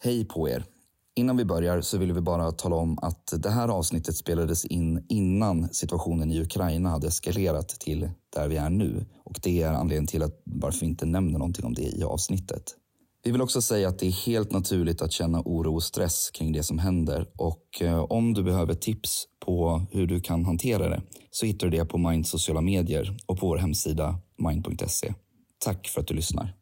Hej på er! Innan vi börjar så vill vi bara tala om att det här avsnittet spelades in innan situationen i Ukraina hade eskalerat till där vi är nu. Och det är anledningen till att varför vi inte nämner någonting om det i avsnittet. Vi vill också säga att det är helt naturligt att känna oro och stress kring det som händer och eh, om du behöver tips på hur du kan hantera det så hittar du det på Minds sociala medier och på vår hemsida mind.se. Tack för att du lyssnar.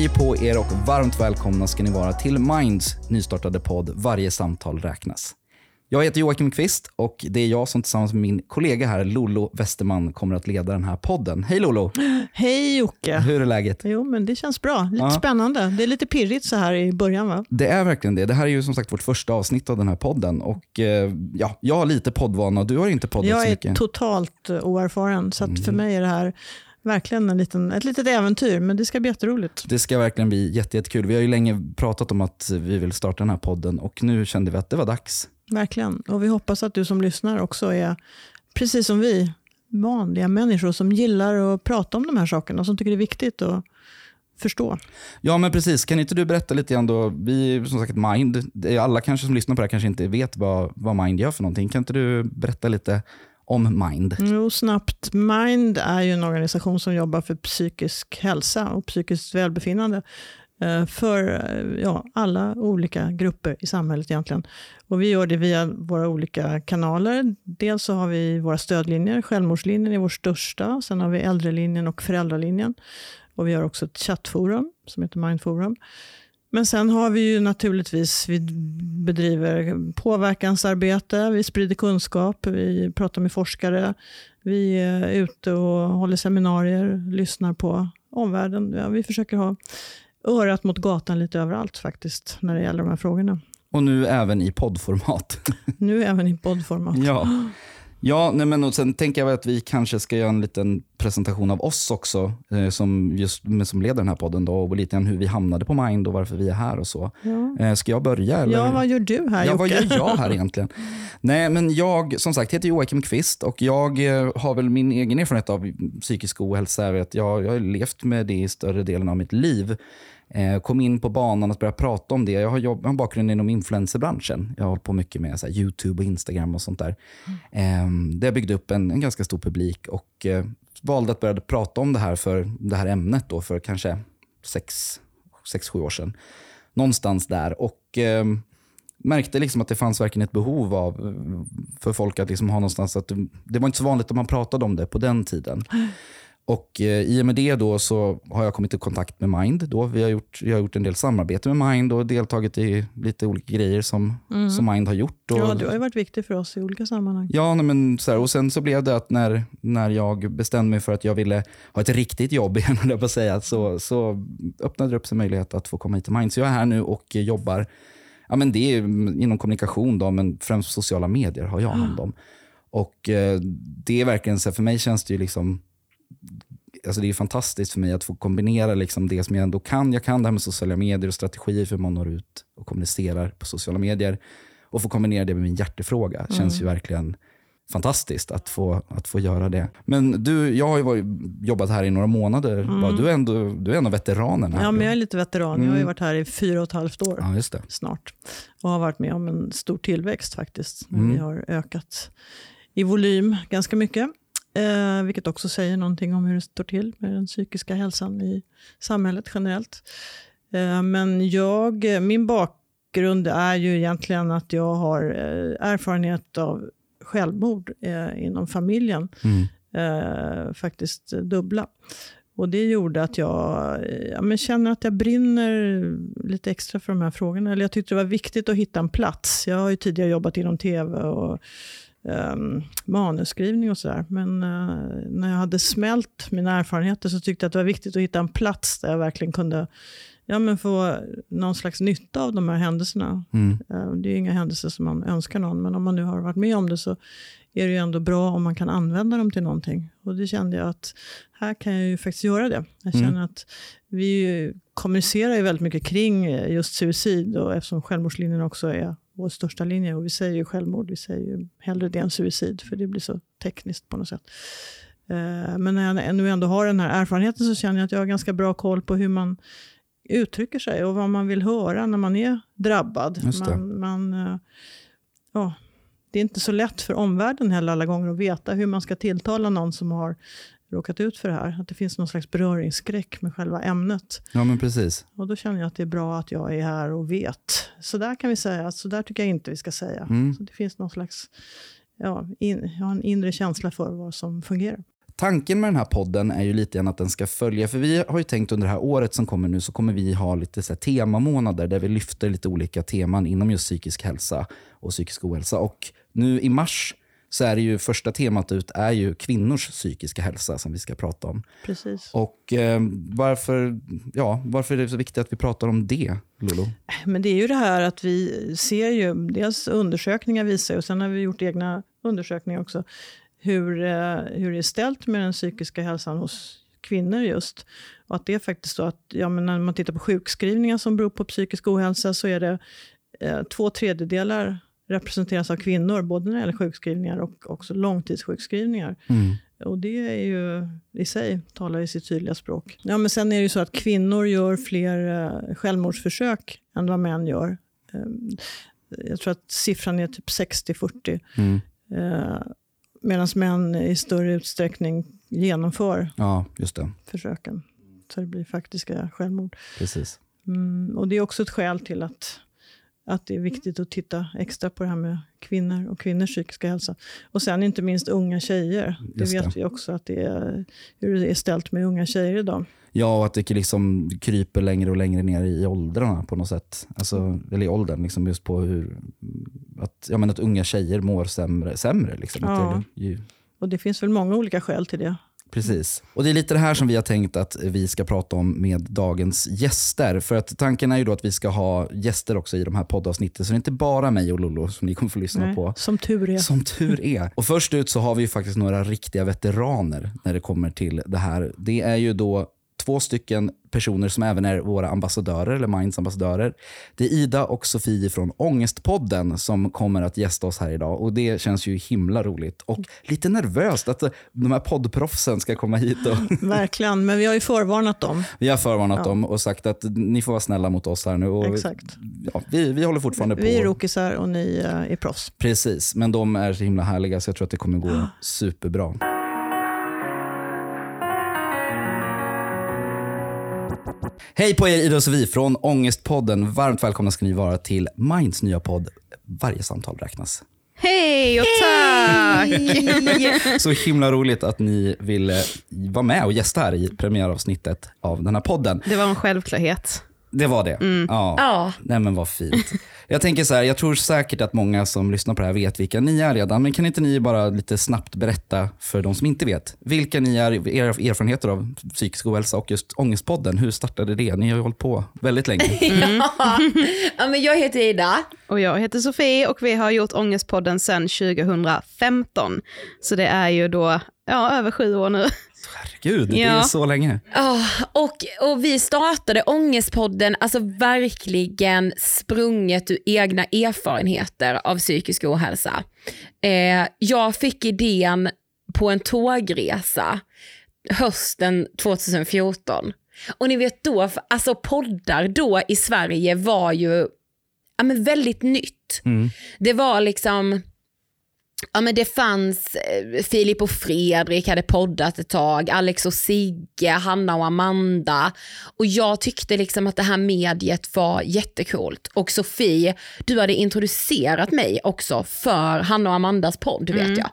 Hej på er och varmt välkomna ska ni vara till Minds nystartade podd Varje samtal räknas. Jag heter Joakim Kvist och det är jag som tillsammans med min kollega här, Lolo Westerman, kommer att leda den här podden. Hej Lolo! Hej Jocke! Hur är läget? Jo, men det känns bra. Lite Ja. spännande. Det är lite pirrigt så här i början va? Det är verkligen det. Det här är ju som sagt vårt första avsnitt av den här podden. Och eh, ja, Jag har lite poddvana, du har inte poddat Jag så är mycket. totalt eh, oerfaren, så Mm. för mig är det här verkligen en liten, ett litet äventyr, men det ska bli jätteroligt. Det ska verkligen bli jätte, jättekul. Vi har ju länge pratat om att vi vill starta den här podden och nu kände vi att det var dags. Verkligen. Och vi hoppas att du som lyssnar också är, precis som vi, vanliga människor som gillar att prata om de här sakerna, som tycker det är viktigt att förstå. Ja men precis, kan inte du berätta lite grann då? Vi är som sagt Mind, alla kanske som lyssnar på det här kanske inte vet vad, vad Mind gör för någonting. Kan inte du berätta lite om Mind? Jo, snabbt. Mind är ju en organisation som jobbar för psykisk hälsa och psykiskt välbefinnande eh, för eh, ja, alla olika grupper i samhället egentligen. Och vi gör det via våra olika kanaler. Dels så har vi våra stödlinjer. Självmordslinjen är vår största. Sen har vi äldrelinjen och föräldralinjen. Och vi har också ett chattforum som heter Mindforum. Men sen har vi ju naturligtvis, vi bedriver påverkansarbete, vi sprider kunskap, vi pratar med forskare, vi är ute och håller seminarier, lyssnar på omvärlden. Ja, vi försöker ha örat mot gatan lite överallt faktiskt, när det gäller de här frågorna. Och nu även i poddformat. Nu även i poddformat. ja. Ja, nej men och sen tänker jag att vi kanske ska göra en liten presentation av oss också, eh, som, just, som leder den här podden då, och lite grann hur vi hamnade på Mind och varför vi är här och så. Ja. Eh, ska jag börja? Eller? ja, vad gör du här Ja, vad Jocke? gör jag här egentligen? Nej, men jag som sagt heter Joakim Kvist och jag eh, har väl min egen erfarenhet av psykisk ohälsa. är Att jag, jag har levt med det i större delen av mitt liv. Eh, kom in på banan att börja prata om det. Jag har, jobb, jag har en bakgrund inom influencerbranschen. Jag har hållit på mycket med så här, YouTube och Instagram och sånt där. Eh, där jag byggde upp en, en ganska stor publik och eh, valde att börja prata om det här för det här ämnet då för kanske sex, sex sju år sedan. Någonstans där. Och eh, märkte liksom att det fanns verkligen ett behov av för folk att liksom ha någonstans att det var inte så vanligt att man pratade om det på den tiden. Och eh, i och med det då så har jag kommit i kontakt med Mind. Då. Vi, har gjort, vi har gjort en del samarbete med Mind och deltagit i lite olika grejer som, som Mind har gjort. Och, Ja, du har ju varit viktig för oss i olika sammanhang. Ja, men så här, och sen så blev det att när, när jag bestämde mig för att jag ville ha ett riktigt jobb igen, jag på säga, så, så öppnade det upp sig möjlighet att få komma hit till Mind. Så jag är här nu och jobbar, ja, men det är inom kommunikation, då, men främst sociala medier har jag hand om. Och eh, det är verkligen så här, för mig känns det ju liksom Alltså det är fantastiskt för mig att få kombinera liksom det som jag ändå kan. Jag kan det här med sociala medier och strategier för hur man når ut och kommunicerar på sociala medier. Och få kombinera det med min hjärtefråga känns ju verkligen fantastiskt att få, att få göra det. Men du, jag har ju varit, jobbat här i några månader. bara. Du, är ändå, du är en av veteranerna. Ja, men jag är lite veteran. Jag har ju Mm. varit här i fyra och ett halvt år. ja, snart. Och har varit med om en stor tillväxt faktiskt. När Mm. Vi har ökat i volym ganska mycket. Eh, vilket också säger någonting om hur det står till med den psykiska hälsan i samhället generellt. Eh, men jag, min bakgrund är ju egentligen att jag har eh, erfarenhet av självmord eh, inom familjen. Mm. Eh, faktiskt dubbla. Och det gjorde att jag eh, ja, men känner att jag brinner lite extra för de här frågorna. Eller jag tyckte det var viktigt att hitta en plats. Jag har ju tidigare jobbat inom tv och um, manusskrivning och sådär. Men eh, när jag hade smält mina erfarenheter så tyckte jag att det var viktigt att hitta en plats där jag verkligen kunde ja, men få någon slags nytta av de här händelserna. Mm. Eh, Det är ju inga händelser som man önskar någon, men om man nu har varit med om det så är det ju ändå bra om man kan använda dem till någonting. Och det kände jag att här kan jag ju faktiskt göra det. Jag Mm. känner att vi kommunicerar ju väldigt mycket kring eh, just suicid och eftersom självmordslinjen också är vår största linje och vi säger ju självmord, vi säger ju hellre det än suicid för det blir så tekniskt på något sätt. Eh, Men när jag nu ändå har den här erfarenheten så känner jag att jag har ganska bra koll på hur man uttrycker sig och vad man vill höra när man är drabbad. Man, man, eh, ja, det är inte så lätt för omvärlden heller alla gånger att veta hur man ska tilltala någon som har råkat ut för det här. Att det finns någon slags beröringsskräck med själva ämnet. Ja, men precis. Och då känner jag att det är bra att jag är här och vet. Så där kan vi säga, så där tycker jag inte vi ska säga. Mm. Så det finns någon slags, ja, in, jag har en inre känsla för vad som fungerar. Tanken med den här podden är ju lite grann att den ska följa, för vi har ju tänkt under det här året som kommer nu så kommer vi ha lite så här temamånader där vi lyfter lite olika teman inom just psykisk hälsa och psykisk ohälsa. Och nu i mars så är det ju första temat ut är ju kvinnors psykiska hälsa som vi ska prata om. Precis. Och eh, varför, ja, varför är det så viktigt att vi pratar om det, Lolo? Men det är ju det här att vi ser ju, dels undersökningar visar och sen har vi gjort egna undersökningar också, hur, eh, hur det är ställt med den psykiska hälsan hos kvinnor just. Och att det är faktiskt så att ja, men när man tittar på sjukskrivningar som beror på psykisk ohälsa så är det eh, två tredjedelar representeras av kvinnor, både när det gäller sjukskrivningar och också långtidssjukskrivningar. Mm. Och det är ju i sig talar i sitt tydliga språk. Ja, men sen är det ju så att kvinnor gör fler eh, självmordsförsök än vad män gör. Eh, jag tror att siffran är typ 60-40. Mm. Eh, Medan män i större utsträckning genomför Ja, försöken. Så det blir faktiska självmord. Precis. Mm, och det är också ett skäl till att, att det är viktigt att titta extra på det här med kvinnor och kvinnors psykiska hälsa. Och sen inte minst unga tjejer. Det det. vet vi också att det är, hur det är ställt med unga tjejer idag. Ja, och att det liksom kryper längre och längre ner i åldrarna på något sätt. Alltså, eller i åldern, liksom just på hur... Att, ja, men att unga tjejer mår sämre. sämre liksom. Ja. det, ju, Och det finns väl många olika skäl till det. Precis. Och Det är lite det här som vi har tänkt att vi ska prata om med dagens gäster. För att Tanken är ju då att vi ska ha gäster också i de här poddavsnitten. Så det är inte bara mig och Lollo som ni kommer få lyssna Nej, på. Som tur är. Som tur är. Och först ut så har vi ju faktiskt några riktiga veteraner när det kommer till det här. Det är ju då två stycken personer som även är våra ambassadörer, eller Minds ambassadörer. Det är Ida och Sofie från Ångestpodden som kommer att gästa oss här idag. Och Det känns ju himla roligt och lite nervöst att de här poddproffsen ska komma hit. Och Verkligen, men vi har ju förvarnat dem. vi har förvarnat Ja. dem och sagt att ni får vara snälla mot oss här nu. Och Exakt. Ja, vi, vi håller fortfarande på. Vi är rokisar och ni eh, är proffs. Precis, men de är så himla härliga så jag tror att det kommer gå superbra. Hej på er Ida och Sofie från Ångestpodden. Varmt välkomna ska ni vara till Minds nya podd Varje samtal räknas. Hej och tack! Så himla roligt att ni ville vara med och gästa här i premiäravsnittet av den här podden. Det var en självklarhet. Det var det. Ja. Ja. Nej men vad fint. Jag tänker så här, jag tror säkert att många som lyssnar på det här vet vilka ni är redan. Men kan inte ni bara lite snabbt berätta för de som inte vet. Vilka ni är, era erfarenheter av psykisk ohälsa och just Ångestpodden. Hur startade det? Ni har ju hållit på väldigt länge. Ja. ja, men jag heter Ida. Och jag heter Sofie och vi har gjort Ångestpodden sedan 2015. Så det är ju då ja, över sju år nu. Herregud, det är Ja. så länge. Ja, och, och vi startade Ångestpodden, alltså verkligen sprunget ur egna erfarenheter av psykisk ohälsa. Eh, jag fick idén på en tågresa hösten 2014. Och ni vet då, alltså poddar då i Sverige var ju ja, men väldigt nytt. Mm. Det var liksom, ja men det fanns, eh, Filip och Fredrik hade poddat ett tag, Alex och Sigge, Hanna och Amanda. Och jag tyckte liksom att det här mediet var jättekult. Och Sofie, du hade introducerat mig också för Hanna och Amandas podd vet jag.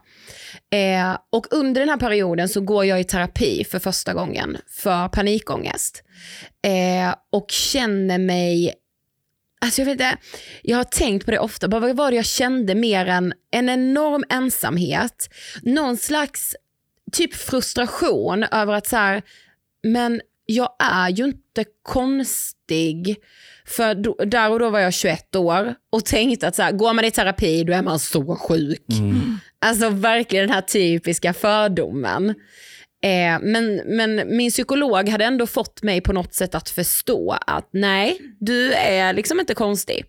Eh, och under den här perioden så går jag i terapi för första gången för panikångest. Eh, och känner mig Alltså jag, vet inte, jag har tänkt på det ofta, bara vad var det jag kände mer än en enorm ensamhet, någon slags typ frustration över att så här, men jag är ju inte konstig. För då, där och då var jag 21 år och tänkte att så här, går man i terapi då är man så sjuk. Alltså verkligen den här typiska fördomen. Eh, men, men min psykolog hade ändå fått mig på något sätt att förstå att nej, du är liksom inte konstig.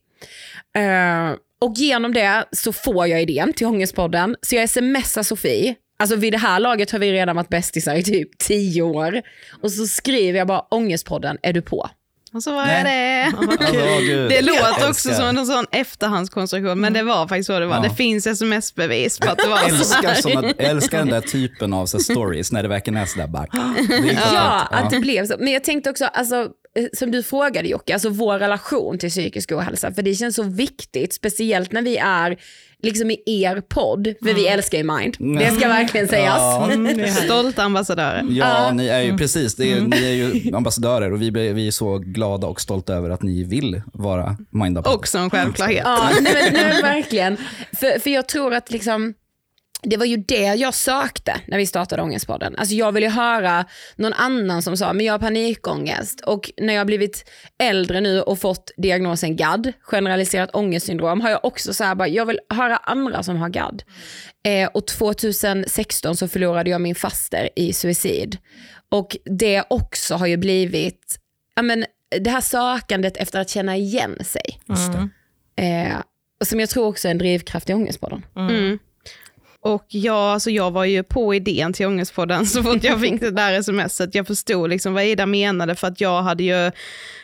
Eh, och genom det så får jag idén till Ångestpodden. Så jag smsar Sofie. Alltså vid det här laget har vi redan varit bästisar i typ tio år. Och så skriver jag bara Ångestpodden, är du på? Och så var Nej. jag det. Åh, gud. Det låter också älskar. som en sån efterhandskonstruktion, men det var faktiskt så det var. Ja. Det finns sms-bevis på att det var Jag så. älskar, såna, jag älskar den där typen av så, stories när det verkligen är sådär bara... Det är klart Ja, att- att det blev så. Men jag tänkte också, alltså, som du frågade Jocke, alltså vår relation till psykisk ohälsa. För det känns så viktigt, speciellt när vi är liksom i er podd, för vi älskar ju Mind. Det ska verkligen sägas. Ja. Mm, härligt. Stolta ambassadörer. Ja, ni är ju precis. Det är, Ni är ju ambassadörer och vi, vi är så glada och stolta över att ni vill vara Minda Också en självklarhet. Ja, nej, men, nej, men verkligen. För, för jag tror att liksom, det var ju det jag sökte när vi startade Ångestpodden. Alltså jag ville höra någon annan som sa, men jag har panikångest. Och när jag har blivit äldre nu och fått diagnosen GAD, generaliserat ångestsyndrom, har jag också så här, bara, jag vill höra andra som har GAD. Eh, och 2016 så förlorade jag min faster i suicid. Och det också har ju blivit, ja men det här sökandet efter att känna igen sig. Det. Eh, och som jag tror också är en drivkraft i Ångestpodden. Mm. Och jag, alltså jag var ju på idén till Ångestpodden så fort jag fick det där smset. Jag förstod liksom vad Ida menade för att jag hade ju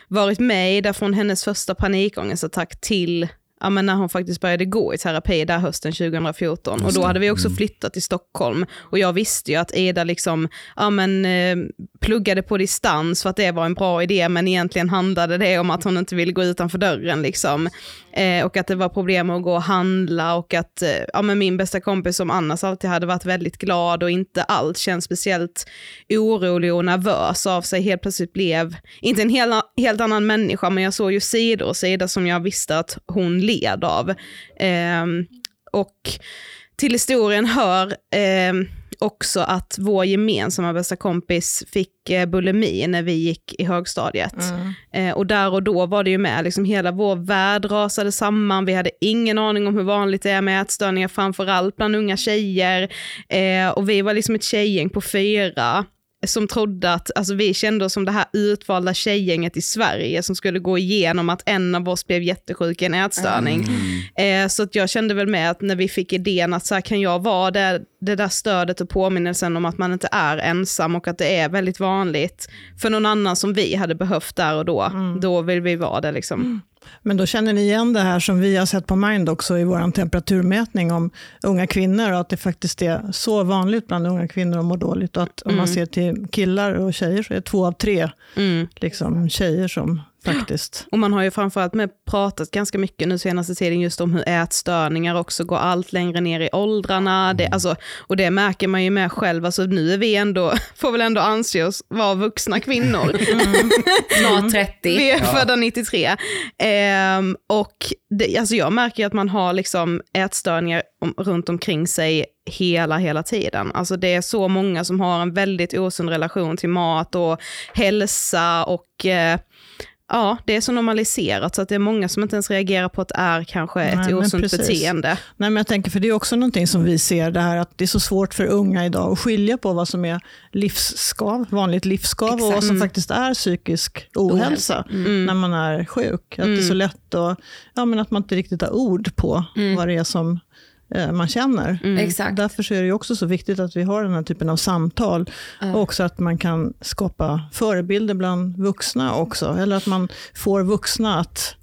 varit med Ida från hennes första panikångestattack till ja, men när hon faktiskt började gå i terapi där hösten 2014. Och då hade vi också flyttat till Stockholm. Och jag visste ju att Ida liksom, ja, men, eh, pluggade på distans för att det var en bra idé, men egentligen handlade det om att hon inte ville gå utanför dörren. Liksom. Eh, och att det var problem att gå och handla och att eh, ja, men min bästa kompis som annars alltid hade varit väldigt glad och inte alls känns speciellt orolig och nervös av sig helt plötsligt blev, inte en hel, helt annan människa, men jag såg ju sidor och sidor som jag visste att hon led av. Ehm, och till historien hör ehm, också att vår gemensamma bästa kompis fick eh, bulimi när vi gick i högstadiet. Eh, och där och då var det ju med, liksom hela vår värld rasade samman, vi hade ingen aning om hur vanligt det är med ätstörningar, framförallt bland unga tjejer. Eh, och vi var liksom ett tjejgäng på fyra som trodde att, alltså vi kände oss som det här utvalda tjejgänget i Sverige som skulle gå igenom att en av oss blev jättesjuk i en ätstörning. Eh, så att jag kände väl med att när vi fick idén att så här, kan jag vara det, det där stödet och påminnelsen om att man inte är ensam och att det är väldigt vanligt för någon annan som vi hade behövt där och då, då vill vi vara det liksom. Men då känner ni igen det här som vi har sett på Mind också i vår temperaturmätning om unga kvinnor och att det faktiskt är så vanligt bland unga kvinnor att må dåligt. Och att om man ser till killar och tjejer så är två av tre Mm. liksom, tjejer som faktiskt... Och man har ju framförallt med pratat ganska mycket nu senaste tiden just om hur ätstörningar också går allt längre ner i åldrarna. Det, alltså, och det märker man ju med själv, alltså nu är vi ändå, får väl ändå anse oss vara vuxna kvinnor. Snart 30. Vi är födda 93. Ehm, och det, alltså jag märker att man har liksom ätstörningar om, runt omkring sig hela, hela tiden. Alltså det är så många som har en väldigt osund relation till mat och hälsa och eh, ja, det är så normaliserat så att det är många som inte ens reagerar på att det är kanske ett Nej, osunt precis. beteende. Nej, men jag tänker, för det är också någonting som vi ser, det här att det är så svårt för unga idag att skilja på vad som är livsskav, vanligt livsskav och vad som faktiskt är psykisk ohälsa när man är sjuk. Att det är så lätt att, ja, men att man inte riktigt har ord på vad det är som man känner. Exakt. Därför så är det också så viktigt att vi har den här typen av samtal. Och också att man kan skapa förebilder bland vuxna också. Eller att man får vuxna att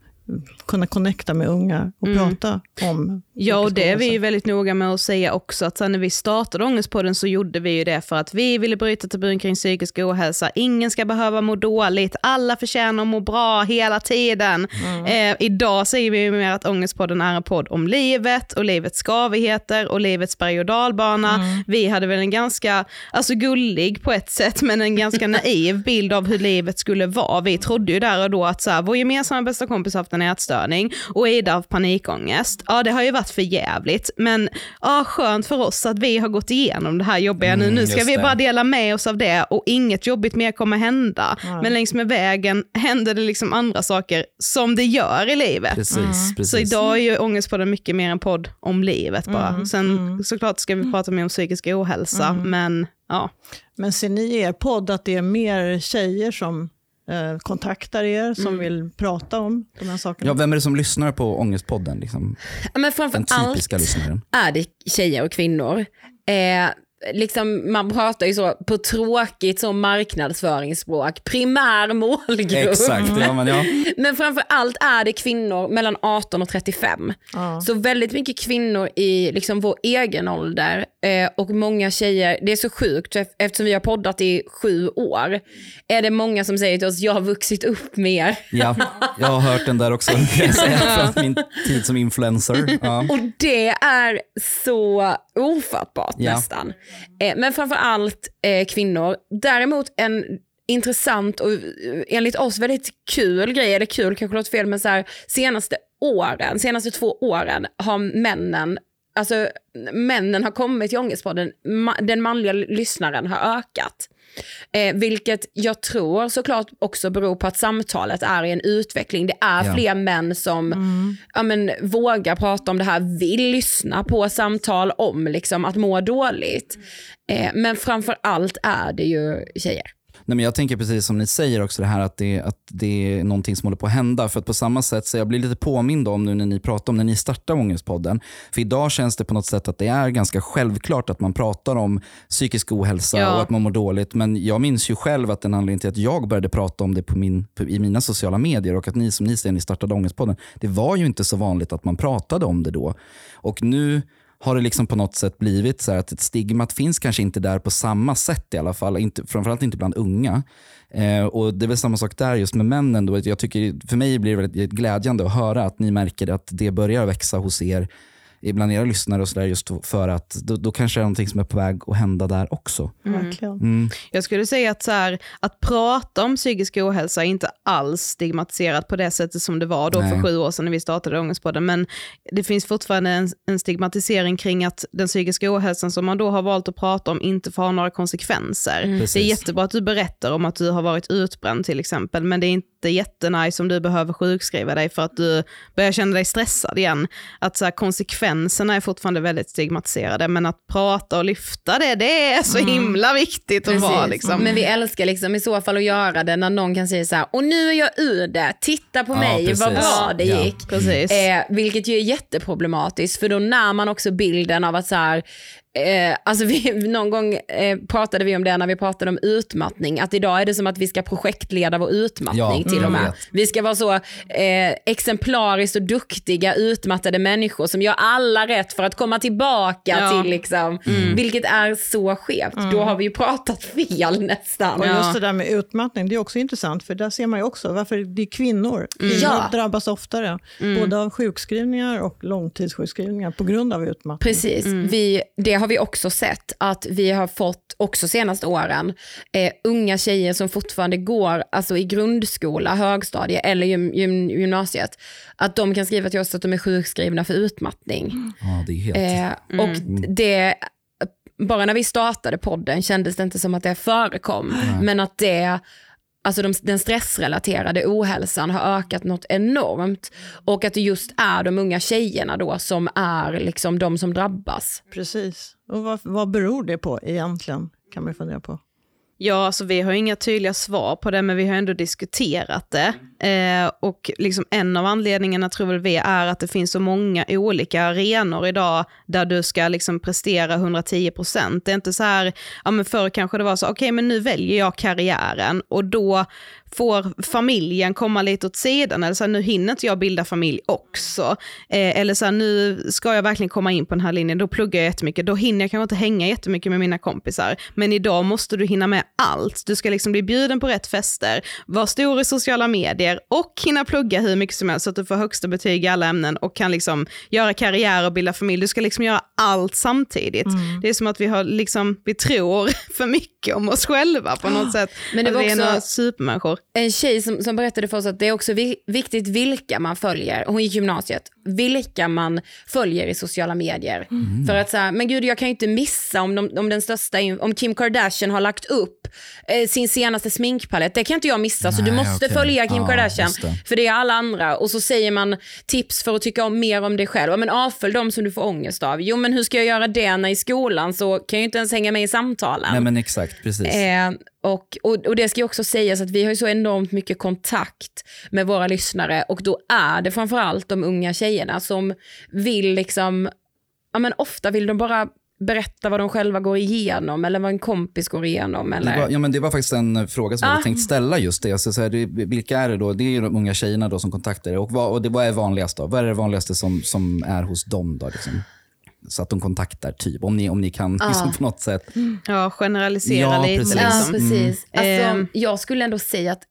kunna connecta med unga och prata om Ja, och det är vi ju väldigt noga med att säga också, att sen när vi startade Ångestpodden så gjorde vi ju det för att vi ville bryta tabun kring psykisk ohälsa. Ingen ska behöva må dåligt, alla förtjänar att må bra hela tiden. Eh, idag säger vi ju mer att Ångestpodden är en podd om livet och livets skavigheter och livets berg och dalbana. Vi hade väl en ganska, alltså gullig på ett sätt, men en ganska naiv bild av hur livet skulle vara. Vi trodde ju där och då att så här, vår gemensamma bästa kompis har haft en ätstörning och Ida haft panikångest. Ja, det har ju varit för jävligt. Men ja, skönt för oss att vi har gått igenom det här jobbiga nu. Mm, Nu ska vi det. bara dela med oss av det och inget jobbigt mer kommer hända. Nej. Men längs med vägen händer det liksom andra saker som det gör i livet. Precis, precis. Så idag är ju Ångestpodden mycket mer en podd om livet bara. Mm, Sen mm. såklart ska vi prata mer om psykisk ohälsa, men ja. Men ser ni i er podd att det är mer tjejer som kontaktar er, som vill prata om de här sakerna? Ja, vem är det som lyssnar på Ångestpodden? Liksom? Ja, Men framför Den allt typiska lyssnaren. är det tjejer och kvinnor. Eh, liksom, man pratar ju så på tråkigt så marknadsföringsspråk, primär målgrupp. Exakt, ja, men ja. Men framför allt är det kvinnor mellan 18 och 35. Ja. Så väldigt mycket kvinnor i liksom vår egen ålder eh, och många tjejer, det är så sjukt ef- eftersom vi har poddat i sju år, är det många som säger till oss, jag har vuxit upp med er. ja, jag har hört den där också, från min tid som influencer. Ja. Och det är så ofattbart Ja. nästan. Eh, men framför allt eh, kvinnor. Däremot en intressant och eh, enligt oss väldigt kul grej, eller kul kanske låter fel, men så här, senaste åren, senaste två åren har männen Alltså männen har kommit till Ångestpodden, den manliga lyssnaren har ökat. Eh, vilket jag tror såklart också beror på att samtalet är i en utveckling. Det är Ja. fler män som ja, men, vågar prata om det här, vill lyssna på samtal om liksom, att må dåligt. Eh, men framför allt är det ju tjejer. Nej, men jag tänker precis som ni säger också det här att det, att det är någonting som håller på att hända. För att på samma sätt, så jag blir lite påmind om nu när ni pratar om när ni startar Ångestpodden. För idag känns det på något sätt att det är ganska självklart att man pratar om psykisk ohälsa Ja. och att man mår dåligt. Men jag minns ju själv att en anledning till att jag började prata om det på min, på, i mina sociala medier och att ni som ni säger, ni startade Ångestpodden. Det var ju inte så vanligt att man pratade om det då. Och nu har det liksom på något sätt blivit så här att ett stigmat finns kanske inte där på samma sätt i alla fall. Inte, framförallt inte bland unga. Eh, och Det är väl samma sak där just med männen. Då. Jag tycker, för mig blir det väldigt glädjande att höra att ni märker att det börjar växa hos er bland era lyssnare och så där just för att då, då kanske det är någonting som är på väg att hända där också. Verkligen. Mm. Jag skulle säga att, så här, att prata om psykisk ohälsa är inte alls stigmatiserat på det sättet som det var då Nej. för sju år sedan när vi startade Ångestpodden. Men det finns fortfarande en, en stigmatisering kring att den psykiska ohälsan som man då har valt att prata om inte får ha några konsekvenser. Det är jättebra att du berättar om att du har varit utbränd till exempel, men det är inte jättenice om du behöver sjukskriva dig för att du börjar känna dig stressad igen. Att så här, konsekvenserna är fortfarande väldigt stigmatiserade, men att prata och lyfta det, det är så himla viktigt att vara. Liksom. Men vi älskar liksom i så fall att göra det när någon kan säga så här, och nu är jag ur det, titta på Ja, mig, precis. vad bra det Ja. gick. Precis. Eh, vilket ju är jätteproblematiskt för då när man också bilden av att så här, eh, alltså vi, någon gång eh, pratade vi om det när vi pratade om utmattning, att idag är det som att vi ska projektleda vår utmattning Ja, till och med. vet. Vi ska vara så eh, exemplariskt och duktiga utmattade människor som gör alla rätt för att komma tillbaka Ja. till liksom, vilket är så skevt. Då har vi ju pratat fel nästan. Och just det där med utmattning, det är också intressant, för där ser man ju också varför det är kvinnor. Kvinnor Ja. drabbas oftare, både av sjukskrivningar och långtidssjukskrivningar på grund av utmattning. Precis, vi, det har vi också sett att vi har fått också senaste åren eh, unga tjejer som fortfarande går alltså i grundskola, högstadie eller gym, gym, gymnasiet. Att de kan skriva till oss att de är sjukskrivna för utmattning. Ja, det är helt... Eh, och det, bara när vi startade podden kändes det inte som att det förekom, men att det Alltså de, den stressrelaterade ohälsan har ökat något enormt och att det just är de unga tjejerna då som är liksom de som drabbas. Precis. Och vad, vad beror det på egentligen, kan man fundera på. Ja, alltså vi har inga tydliga svar på det, men vi har ändå diskuterat det. Eh, och liksom en av anledningarna tror väl vi är att det finns så många olika arenor idag där du ska liksom prestera 110%. Det är inte så här, ja men förr kanske det var så, okej men nu väljer jag karriären och då får familjen komma lite åt sidan, eller så här, nu hinner inte jag bilda familj också. Eh, eller så här, nu ska jag verkligen komma in på den här linjen, då pluggar jag jättemycket, då hinner jag kanske inte hänga jättemycket med mina kompisar. Men idag måste du hinna med allt. Du ska liksom bli bjuden på rätt fester, vara stor i sociala medier, grejer och hinna plugga hur mycket som helst så att du får högsta betyg i alla ämnen och kan liksom göra karriär och bilda familj. Du ska liksom göra allt samtidigt. Mm. Det är som att vi, har liksom, vi tror för mycket om oss själva på något sätt. Men det var är också- några supermänniskor. En tjej som, som berättade för oss att det är också vi, viktigt vilka man följer. Hon gick gymnasiet. Vilka man följer i sociala medier. Mm. För att så här, men gud jag kan ju inte missa om, de, om den största, om Kim Kardashian har lagt upp eh, sin senaste sminkpalett. Det kan inte jag missa. så du Nej, måste okej. följa Kim Ja, Kardashian. Det. För det är alla andra. Och så säger man tips för att tycka om mer om dig själv. Ja, Men avfölj dem som du får ångest av. Jo men hur ska jag göra det när i skolan så kan jag ju inte ens hänga med i samtalen. Nej men exakt, precis. Eh, och, och, och det ska ju också sägas att vi har ju så enormt mycket kontakt med våra lyssnare och då är det framförallt de unga tjejerna som vill liksom, ja men ofta vill de bara berätta vad de själva går igenom eller vad en kompis går igenom. Eller... Det var, ja, men det var faktiskt en fråga som jag Ah. hade tänkt ställa just det. Alltså, så här, det. Vilka är det då? Det är ju de unga tjejerna då som kontaktar er. Och, vad, och det, vad är vanligast då? Vad är det vanligaste som, som är hos dem då? Liksom? Så att de kontaktar, typ. Om ni, om ni kan liksom, på något sätt. Ja, generalisera Ja, lite. precis. Ja, Liksom. precis. Alltså, Ehm. jag skulle ändå säga att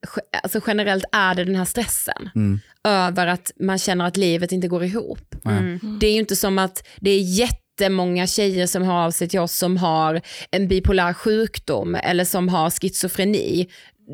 alltså, generellt är det den här stressen Mm. över att man känner att livet inte går ihop. Mm. Det är ju inte som att det är jättemånga tjejer som hör av sig till oss som har en bipolär sjukdom eller som har schizofreni.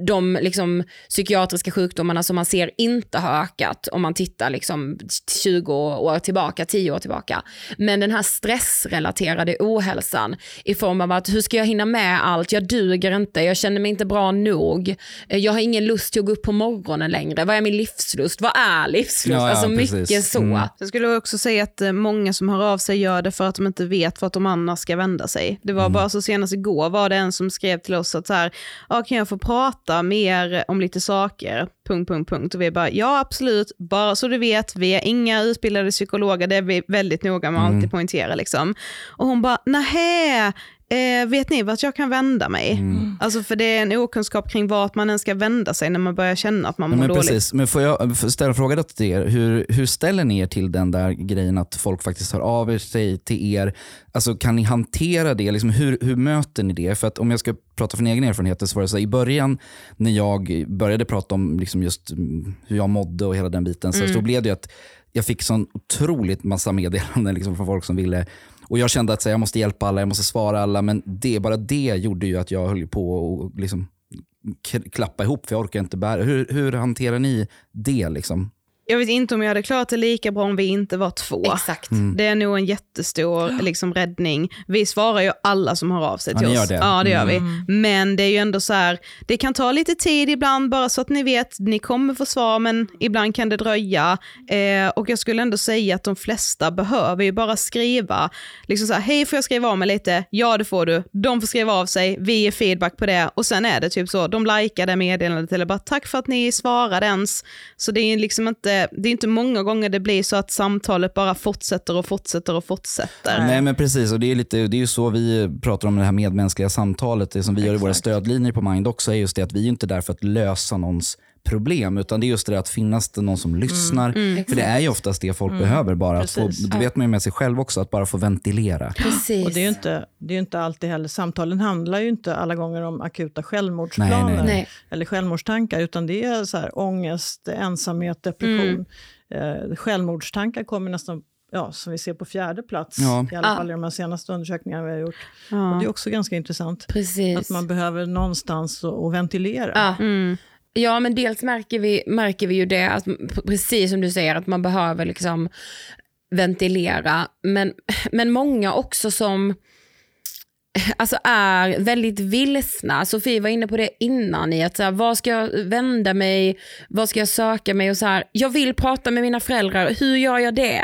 De liksom, psykiatriska sjukdomarna som man ser inte har ökat om man tittar liksom 20 år tillbaka, 10 år tillbaka. Men den här stressrelaterade ohälsan i form av att hur ska jag hinna med allt, jag duger inte, jag känner mig inte bra nog, Eh, jag har ingen lust till att gå upp på morgonen längre, vad är min livslust, vad är livslust? Ja, ja, alltså precis. mycket så. Mm. Jag skulle också säga att eh, många som hör av sig gör det för att de inte vet vart de annars ska vända sig. Det var Mm. bara så senast igår var det en som skrev till oss att så här, ja, kan jag få prata mer om lite saker? Punkt, punkt, punkt. Och vi bara, ja absolut, bara så du vet, vi är inga utbildade psykologer, det är vi väldigt noga med att Mm. alltid poängtera. Liksom. Och hon bara, nähä, Eh, vet ni vart jag kan vända mig? Mm. Alltså för det är en okunskap kring vart man ens ska vända sig när man börjar känna att man mår men dåligt. precis. Men får jag ställa en fråga till er? Hur, hur ställer ni er till den där grejen att folk faktiskt hör av sig till er? Alltså, kan ni hantera det? Liksom, hur, hur möter ni det? För att om jag ska prata från egen erfarenhet så var det så här, i början när jag började prata om liksom just mm, hur jag mådde och hela den biten så, så blev det ju att jag fick sån otroligt massa meddelanden liksom, från folk som ville och Jag kände att så jag måste hjälpa alla, jag måste svara alla men det, bara det gjorde ju att jag höll på att liksom klappa ihop för jag orkar inte bära. Hur, hur hanterar ni det? Liksom? Jag vet inte om jag hade klarat det lika bra om vi inte var två. Exakt. Det är nog en jättestor liksom, räddning. Vi svarar ju alla som hör av sig Ja, till ni oss. gör det. Ja, det gör Mm. vi. Men det är ju ändå så här, det kan ta lite tid ibland, bara så att ni vet, ni kommer få svar, men ibland kan det dröja. Eh, och jag skulle ändå säga att de flesta behöver ju bara skriva, liksom så här, hej får jag skriva av mig lite? Ja, det får du. De får skriva av sig, vi ger feedback på det och sen är det typ så, de likar det meddelandet eller bara tack för att ni svarade ens. Så det är liksom inte, det är inte många gånger det blir så att samtalet bara fortsätter och fortsätter och fortsätter. Nej men precis, och det är, lite, det är ju så vi pratar om det här medmänskliga samtalet. Det som vi gör i våra Exakt. stödlinjer på Mind också är just det att vi är inte där för att lösa någons problem, utan det är just det att finnas det någon som lyssnar. För det är ju oftast det folk behöver bara. Att få, det vet man ju med sig själv också, att bara få ventilera. Precis. Och det är ju inte, det är inte alltid heller, samtalen handlar ju inte alla gånger om akuta självmordsplaner Nej, nej, nej. Nej. eller självmordstankar, utan det är så här, ångest, ensamhet, depression. Eh, självmordstankar kommer nästan, ja, som vi ser på fjärde plats, Ja. i alla fall i de här senaste undersökningarna vi har gjort. Ja. Och det är också ganska intressant, Precis. att man behöver någonstans att att ventilera. Ja. Mm. Ja, men dels märker vi, märker vi ju det, att, precis som du säger, att man behöver liksom ventilera. Men, men många också som alltså är väldigt vilsna. Sofie var inne på det innan, i att så här, vad ska jag vända mig, vad ska jag söka mig och så här, jag vill prata med mina föräldrar, hur gör jag det?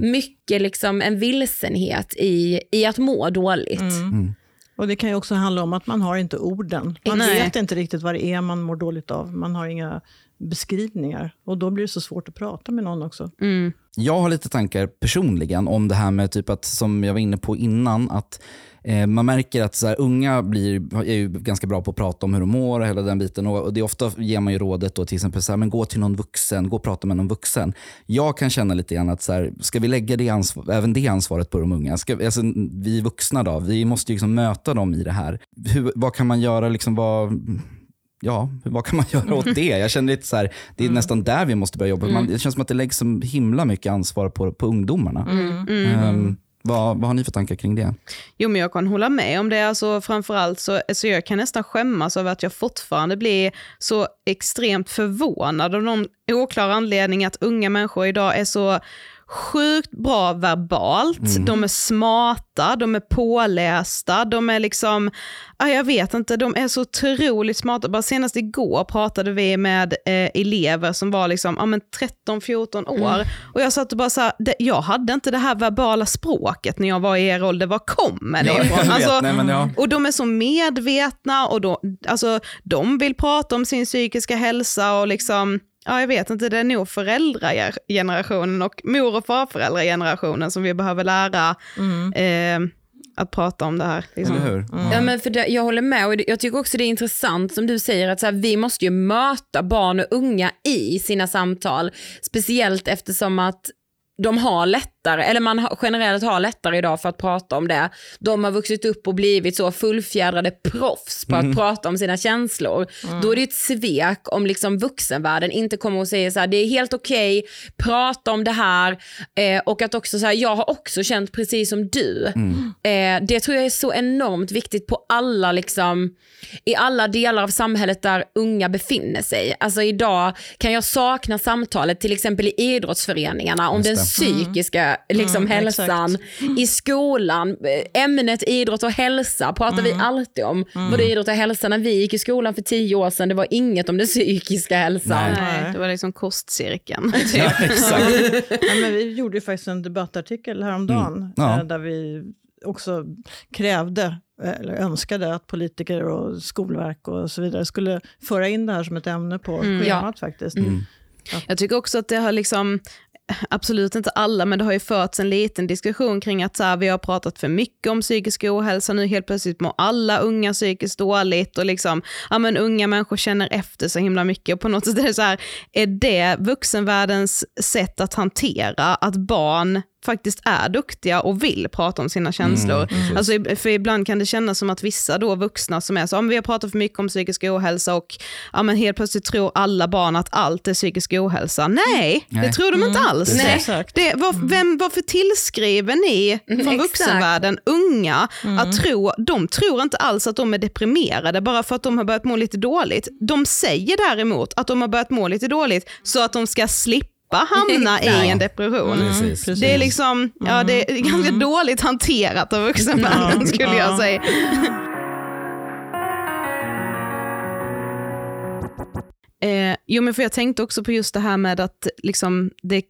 Mycket liksom en vilsenhet i, i att må dåligt. Och Det kan ju också handla om att man har inte orden. Man Nej. vet inte riktigt vad det är man mår dåligt av. Man har inga beskrivningar. Och då blir det så svårt att prata med någon också. Mm. Jag har lite tankar personligen om det här med, typ att, som jag var inne på innan, att man märker att så här, unga blir, är ju ganska bra på att prata om hur de mår och hela den biten. Och, det är ofta ger man ju rådet då till exempel så här, men gå till någon vuxen, gå och prata med någon vuxen. Jag kan känna lite grann att så här, ska vi lägga det ansvar, även det ansvaret på de unga? Ska, alltså, vi vuxna då, vi måste ju liksom möta dem i det här. Hur, vad kan man göra? Liksom, vad, ja, vad kan man göra åt det? Jag känner lite så här, det är Mm. nästan där vi måste börja jobba. Man, det känns som att det läggs så himla mycket ansvar på, på ungdomarna. Mm. Ehm, vad, vad har ni för tankar kring det? Jo, men jag kan hålla med om det. Alltså, framförallt så så jag kan nästan skämmas över att jag fortfarande blir så extremt förvånad av någon oklar anledning att unga människor idag är så sjukt bra verbalt, de är smarta, de är pålästa, de är liksom, ja, jag vet inte, de är så otroligt smarta. Bara senast igår pratade vi med eh, elever som var liksom, ja, men 13-14 år och jag satt och bara så här, det, jag hade inte det här verbala språket när jag var i er ålder, var kommer det ifrån? Alltså, Nej, ja. och de är så medvetna och då, alltså, de vill prata om sin psykiska hälsa och liksom, ja jag vet inte, det är nog föräldragenerationen och mor och farföräldragenerationen som vi behöver lära eh, att prata om det här. Liksom. Eller hur? Ja, men för det, jag håller med och jag tycker också det är intressant som du säger att så här, vi måste ju möta barn och unga i sina samtal. Speciellt eftersom att de har lättare, eller man generellt har lättare idag för att prata om det. De har vuxit upp och blivit så fullfjädrade proffs på att prata om sina känslor. Då är det ett svek om liksom vuxenvärlden inte kommer och säger så här, det är helt okej, prata om det här. Eh, och att också så här, jag har också känt precis som du. Eh, det tror jag är så enormt viktigt på alla, liksom, i alla delar av samhället där unga befinner sig. Alltså idag kan jag sakna samtalet till exempel i idrottsföreningarna om den psykiska liksom, Mm, hälsan. I skolan, eh, ämnet idrott och hälsa pratar vi alltid om. Både idrott och hälsa när vi gick i skolan för tio år sedan, det var inget om den psykiska hälsan. Nej. Nej, det var liksom kostcirkeln. Ja, exakt. Ja, men vi gjorde ju faktiskt en debattartikel häromdagen Mm. Ja. eh, där vi också krävde eh, eller önskade att politiker och skolverk och så vidare skulle föra in det här som ett ämne på Mm. schemat faktiskt. Jag tycker också att det har liksom, absolut inte alla, men det har ju förts en liten diskussion kring att så här, vi har pratat för mycket om psykisk ohälsa, nu helt plötsligt mår alla unga psykiskt dåligt och liksom, ja men unga människor känner efter så himla mycket. Och på något sätt är det så här, är det vuxenvärldens sätt att hantera att barn faktiskt är duktiga och vill prata om sina känslor. precis. alltså, för ibland kan det kännas som att vissa då vuxna som är så, men vi har pratat för mycket om psykisk ohälsa och ja, men helt plötsligt tror alla barn att allt är psykisk ohälsa. Nej, det Nej. tror de inte alls. Nej. Exakt. Det, var, vem, varför tillskriver ni från exakt. vuxenvärlden unga att tro, de tror inte alls att de är deprimerade bara för att de har börjat må lite dåligt. De säger däremot att de har börjat må lite dåligt så att de ska slippa hamna i en depression. Precis. precis. Det är liksom, ja det är ganska dåligt hanterat av vuxenvärlden Ja, skulle jag ja. säga. Eh, jo men för jag tänkte också på just det här med att liksom, det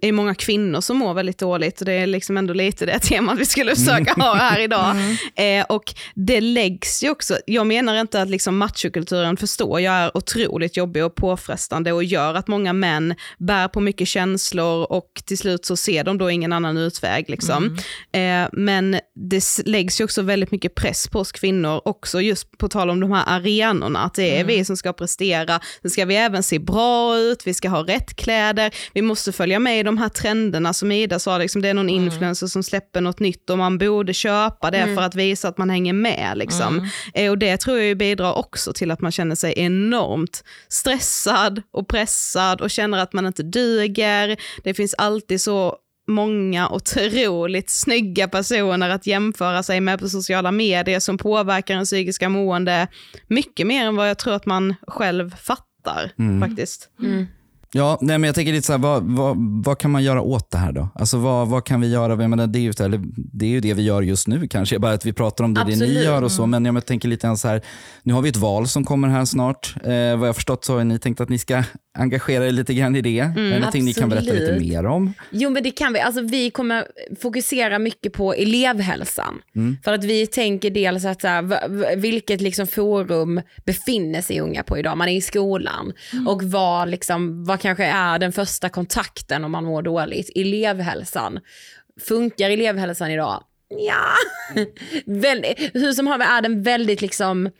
är många kvinnor som mår väldigt dåligt och det är liksom ändå lite det temat vi skulle försöka ha här idag. Eh, och det läggs ju också, jag menar inte att liksom machokulturen förstår jag är otroligt jobbig och påfrestande och gör att många män bär på mycket känslor och till slut så ser de då ingen annan utväg. Liksom. Eh, men det läggs ju också väldigt mycket press på oss kvinnor också just på tal om de här arenorna, att det är vi som ska prestera, sen ska vi även se bra ut, vi ska ha rätt kläder, vi måste följa med i de här trenderna som Ida sa, liksom, det är någon influencer som släpper något nytt och man borde köpa det för att visa att man hänger med. Liksom. Eh, och det tror jag bidrar också till att man känner sig enormt stressad och pressad och känner att man inte duger. Det finns alltid så många otroligt snygga personer att jämföra sig med på sociala medier som påverkar en psykiska mående mycket mer än vad jag tror att man själv fattar faktiskt. Ja, nej, men jag tänker lite så här, vad, vad, vad kan man göra åt det här då? Alltså vad, vad kan vi göra? Jag menar, det, är ju, eller, det är ju det vi gör just nu kanske, bara att vi pratar om det, det ni gör och så. Men jag tänker lite så här, nu har vi ett val som kommer här snart. Eh, vad jag förstått så har ni tänkt att ni ska engagera er lite grann i det. är det någonting ni kan berätta lite mer om? Jo men det kan vi. Alltså, vi kommer fokusera mycket på elevhälsan. För att vi tänker dels att så här, vilket liksom forum befinner sig unga på idag. Man är i skolan. Och vad, liksom, vad kanske är den första kontakten om man mår dåligt? Elevhälsan. Funkar elevhälsan idag? Ja. Väl, hur som helst är den väldigt liksom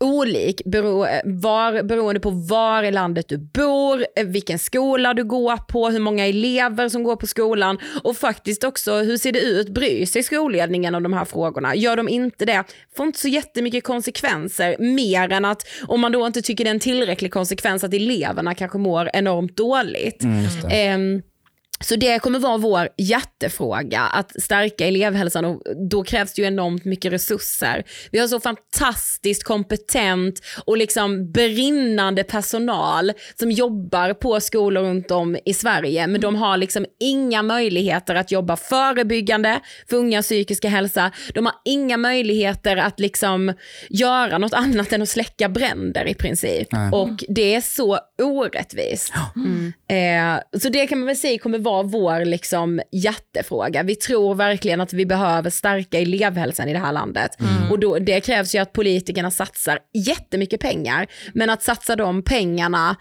olik bero, var, beroende på var i landet du bor, vilken skola du går på, hur många elever som går på skolan och faktiskt också hur ser det ut, bryr sig skolledningen om de här frågorna? Gör de inte det, får inte så jättemycket konsekvenser mer än att om man då inte tycker det är en tillräcklig konsekvens att eleverna kanske mår enormt dåligt. Mm, um, så det kommer vara vår hjärtefråga, att stärka elevhälsan och då krävs det ju enormt mycket resurser. Vi har så fantastiskt kompetent och liksom brinnande personal som jobbar på skolor runt om i Sverige, men de har liksom inga möjligheter att jobba förebyggande för unga psykiska hälsa. De har inga möjligheter att liksom göra något annat än att släcka bränder i princip. Nej. Och det är så orättvist. Mm. Eh, så det kan man väl säga kommer vara vår liksom hjärtefråga. Vi tror verkligen att vi behöver stärka elevhälsan i det här landet. Mm. Och då, det krävs ju att politikerna satsar jättemycket pengar, men att satsa de pengarna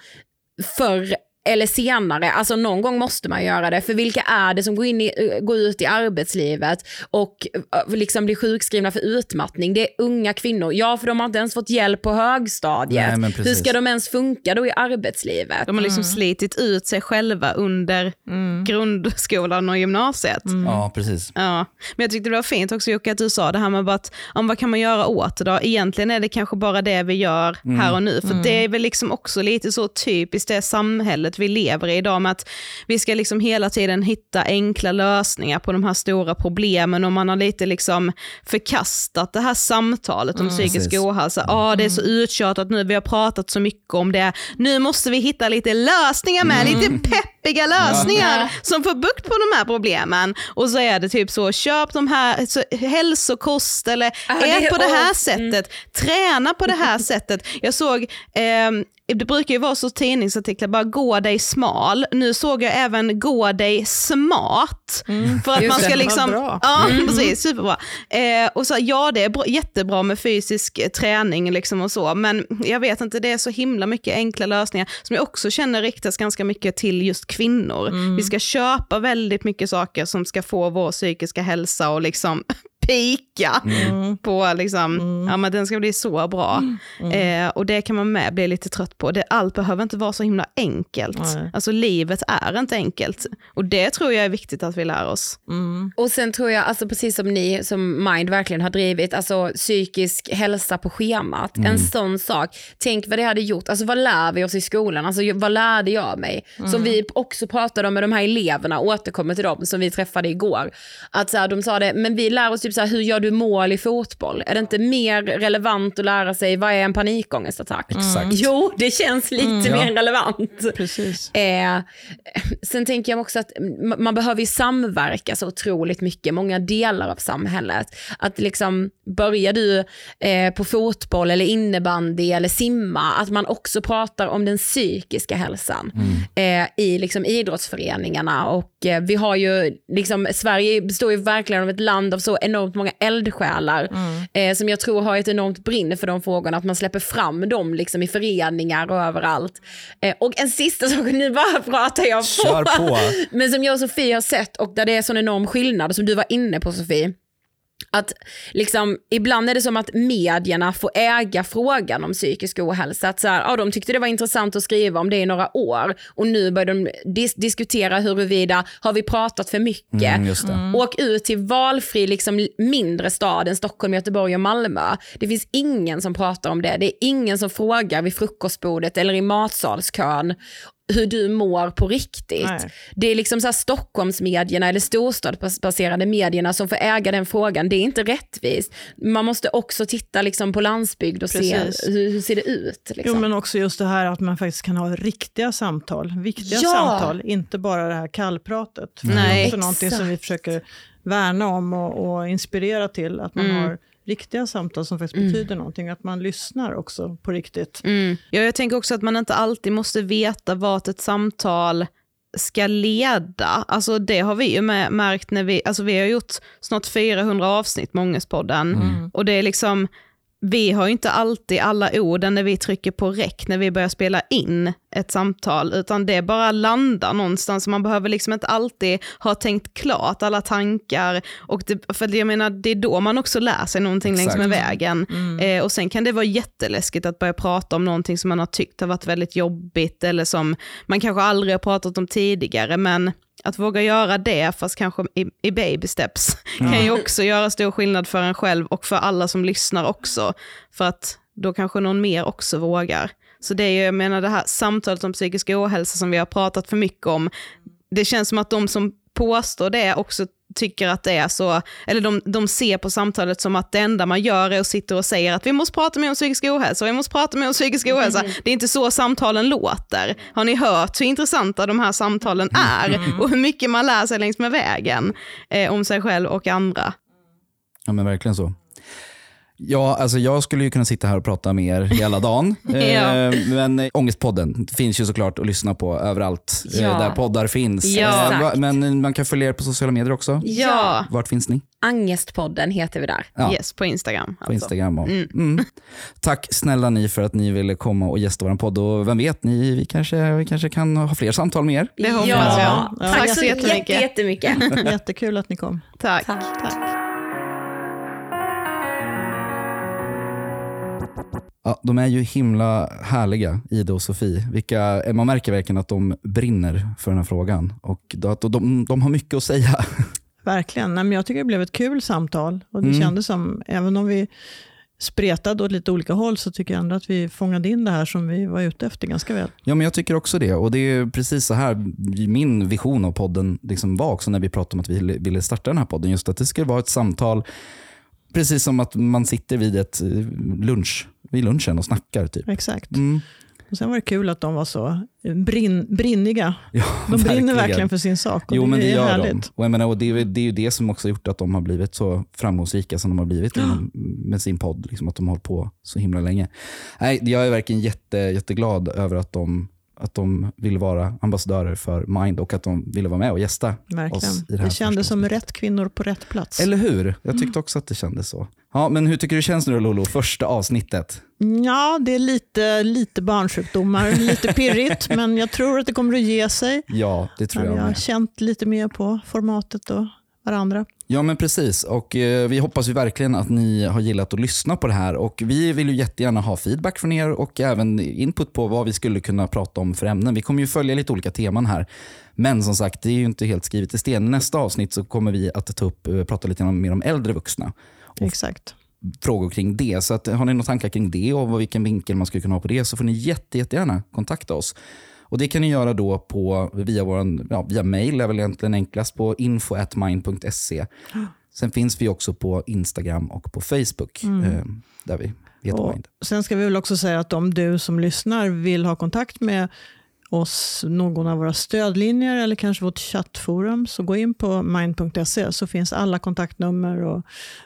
för eller senare, alltså någon gång måste man göra det. För vilka är det som går, in i, eh, går ut i arbetslivet och eh, liksom blir sjukskrivna för utmattning? Det är unga kvinnor. Ja, för de har inte ens fått hjälp på högstadiet. Nej, Hur ska de ens funka då i arbetslivet? De har liksom mm. slitit ut sig själva under mm. grundskolan och gymnasiet. Mm. Ja, precis. Ja. Men jag tyckte det var fint också Jocke att du sa det här med att, om vad kan man göra åt det då? Egentligen är det kanske bara det vi gör mm. här och nu. För mm. det är väl liksom också lite så typiskt det samhället vi lever i idag med att vi ska liksom hela tiden hitta enkla lösningar på de här stora problemen och man har lite liksom förkastat det här samtalet om mm, psykisk ohälsa. Ja, ah, det är så mm. uttjatat nu, vi har pratat så mycket om det. Nu måste vi hitta lite lösningar med, mm. lite peppiga lösningar ja. som får bukt på de här problemen. Och så är det typ så, köp de här, så, hälsokost eller ah, ät på det här mm. sättet, träna på det här sättet. Jag såg eh, det brukar ju vara så tidningsartiklar, bara gå dig smal. Nu såg jag även gå dig smart. Mm. För att man ska liksom... Bra. Ja, mm. precis. Superbra. Eh, och så, ja, det är bra, jättebra med fysisk träning liksom och så, men jag vet inte, det är så himla mycket enkla lösningar som jag också känner riktas ganska mycket till just kvinnor. Mm. Vi ska köpa väldigt mycket saker som ska få vår psykiska hälsa och liksom pika mm. på liksom, mm. ja men den ska bli så bra. Mm. Eh, och det kan man med bli lite trött på. Det, allt behöver inte vara så himla enkelt. Alltså livet är inte enkelt. Och det tror jag är viktigt att vi lär oss. Mm. Och sen tror jag, alltså precis som ni som Mind verkligen har drivit, alltså psykisk hälsa på schemat. En mm. sån sak. Tänk vad det hade gjort, alltså vad lär vi oss i skolan? Alltså vad lärde jag mig? Som mm. vi också pratade om med de här eleverna, återkommer till dem som vi träffade igår. Att så här, de sa det, men vi lär oss typ så här, hur gör du mål i fotboll? Är det inte mer relevant att lära sig vad är en panikångestattack? Mm. Jo, det känns lite mm, mer ja. relevant. Precis. Eh, sen tänker jag också att man behöver ju samverka så otroligt mycket, många delar av samhället. Att liksom, börjar du eh, på fotboll eller innebandy eller simma, att man också pratar om den psykiska hälsan mm. eh, i liksom idrottsföreningarna. Och eh, vi har ju, liksom, Sverige består ju verkligen av ett land av så enormt enormt många eldsjälar mm. eh, som jag tror har ett enormt brinn för de frågorna, att man släpper fram dem liksom i föreningar och överallt. Eh, och en sista sak, nu bara pratar jag på, på. men som jag och Sofie har sett och där det är sån enorm skillnad, som du var inne på Sofie, att liksom, ibland är det som att medierna får äga frågan om psykisk ohälsa. Att så här, ja, de tyckte det var intressant att skriva om det i några år och nu börjar de dis diskutera huruvida har vi pratat för mycket. Mm, mm. Åk ut till valfri liksom, mindre stad än Stockholm, Göteborg och Malmö. Det finns ingen som pratar om det. Det är ingen som frågar vid frukostbordet eller i matsalskön hur du mår på riktigt. Nej. Det är liksom så här Stockholmsmedierna eller storstadsbaserade medierna som får äga den frågan. Det är inte rättvist. Man måste också titta liksom på landsbygd och Precis. se hur, hur ser det ut. Liksom. Jo, men också just det här att man faktiskt kan ha riktiga samtal, viktiga ja. samtal, inte bara det här kallpratet. Mm. Nej, det är också någonting som vi försöker värna om och, och inspirera till, att man mm. har riktiga samtal som faktiskt mm. betyder någonting, att man lyssnar också på riktigt. Mm. Ja, jag tänker också att man inte alltid måste veta vart ett samtal ska leda. Alltså det har vi ju med, märkt när vi, alltså vi har gjort snart 400 avsnitt med Ångestpodden mm. och det är liksom, vi har ju inte alltid alla orden när vi trycker på räck när vi börjar spela in. ett samtal, utan det bara landar någonstans. Man behöver liksom inte alltid ha tänkt klart alla tankar. Och det, för jag menar, det är då man också lär sig någonting Exakt. längs med vägen. Eh, och sen kan det vara jätteläskigt att börja prata om någonting som man har tyckt har varit väldigt jobbigt, eller som man kanske aldrig har pratat om tidigare, men att våga göra det, fast kanske i, i baby steps, kan ju också göra stor skillnad för en själv och för alla som lyssnar också. För att då kanske någon mer också vågar. Så det är ju, jag menar det här samtalet om psykisk ohälsa som vi har pratat för mycket om, det känns som att de som påstår det också tycker att det är så, eller de, de ser på samtalet som att det enda man gör är att sitta och säga att vi måste prata mer om psykisk ohälsa, vi måste prata mer om psykisk ohälsa. Det är inte så samtalen låter. Har ni hört hur intressanta de här samtalen är och hur mycket man lär sig längs med vägen eh, om sig själv och andra? Ja, men verkligen så. Ja, alltså jag skulle ju kunna sitta här och prata med er hela dagen. Ja. eh, men eh, Ångestpodden finns ju såklart att lyssna på överallt eh, Ja. där poddar finns. Ja. Men man kan följa er på sociala medier också. Ja, Vart finns ni? Angestpodden heter vi där. Ja. yes, på Instagram. På alltså. Instagram. Och, mm. Tack snälla ni för att ni ville komma och gästa vår podd. Och vem vet, ni, vi, kanske, vi kanske kan ha fler samtal med er. Det hoppas ja. jag. Ja, Tack Tack så jättemycket. jätte- jättemycket. Jättekul att ni kom. Tack. Tack. Ja, de är ju himla härliga, Ida och Sofie. Vilka, man märker verkligen att de brinner för den här frågan. Och att de, de har mycket att säga. Verkligen. Nej, men jag tycker det blev ett kul samtal. Och det Mm. kändes som, även om vi spretade åt lite olika håll, så tycker jag ändå att vi fångade in det här som vi var ute efter ganska väl. Ja, men jag tycker också det. Och det är precis så här min vision av podden liksom var också när vi pratade om att vi ville- ville starta den här podden. Just att det skulle vara ett samtal, precis som att man sitter vid ett eh, lunch, vid lunchen och snackar. Typ. Exakt. Mm. Och sen var det kul att de var så brinn, brinniga. Ja, De brinner verkligen för sin sak. Och Jo, det men det är gör härligt. de. Och menar, och det, är, det är ju det som också gjort att de har blivit så framgångsrika som de har blivit inom, med sin podd. Liksom, att de har hållit på så himla länge. Nej, jag är verkligen jätte, jätteglad över att de, att de vill vara ambassadörer för Mind och att de ville vara med och gästa Verkligen. oss i det Det, här kändes första som rätt kvinnor på rätt plats. Eller hur? Jag tyckte också att det kändes så. Ja, men hur tycker du det känns nu Lolo, första avsnittet? Ja, det är lite, lite barnsjukdomar, lite pirrigt, men jag tror att det kommer att ge sig. Ja, det tror När jag har med. känt lite mer på formatet och varandra. Ja men precis och eh, vi hoppas ju verkligen att ni har gillat att lyssna på det här och vi vill ju jättegärna ha feedback från er och även input på vad vi skulle kunna prata om för ämnen. Vi kommer ju följa lite olika teman här. Men som sagt, det är ju inte helt skrivet i sten. Nästa avsnitt så kommer vi att ta upp, eh, prata lite mer om äldre vuxna. Exakt. frågor kring det. Så att, har ni några tankar kring det och vilken vinkel man skulle kunna ha på det så får ni jätte, jättegärna kontakta oss. Och Det kan ni göra då på, via, våran, ja, via mail, är väl egentligen enklast, på info.mind.se. Sen finns vi också på Instagram och på Facebook, eh, där vi heter Och Mind. sen ska vi väl också säga att om du som lyssnar vill ha kontakt med oss, någon av våra stödlinjer eller kanske vårt chattforum, så gå in på mind.se så finns alla kontaktnummer och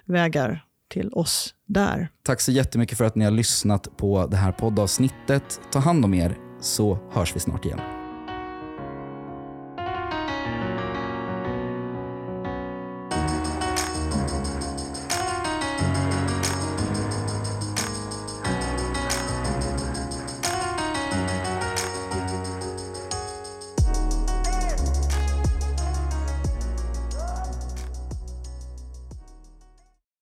vägar till oss där. Tack så jättemycket för att ni har lyssnat på det här poddavsnittet. Ta hand om er så hörs vi snart igen.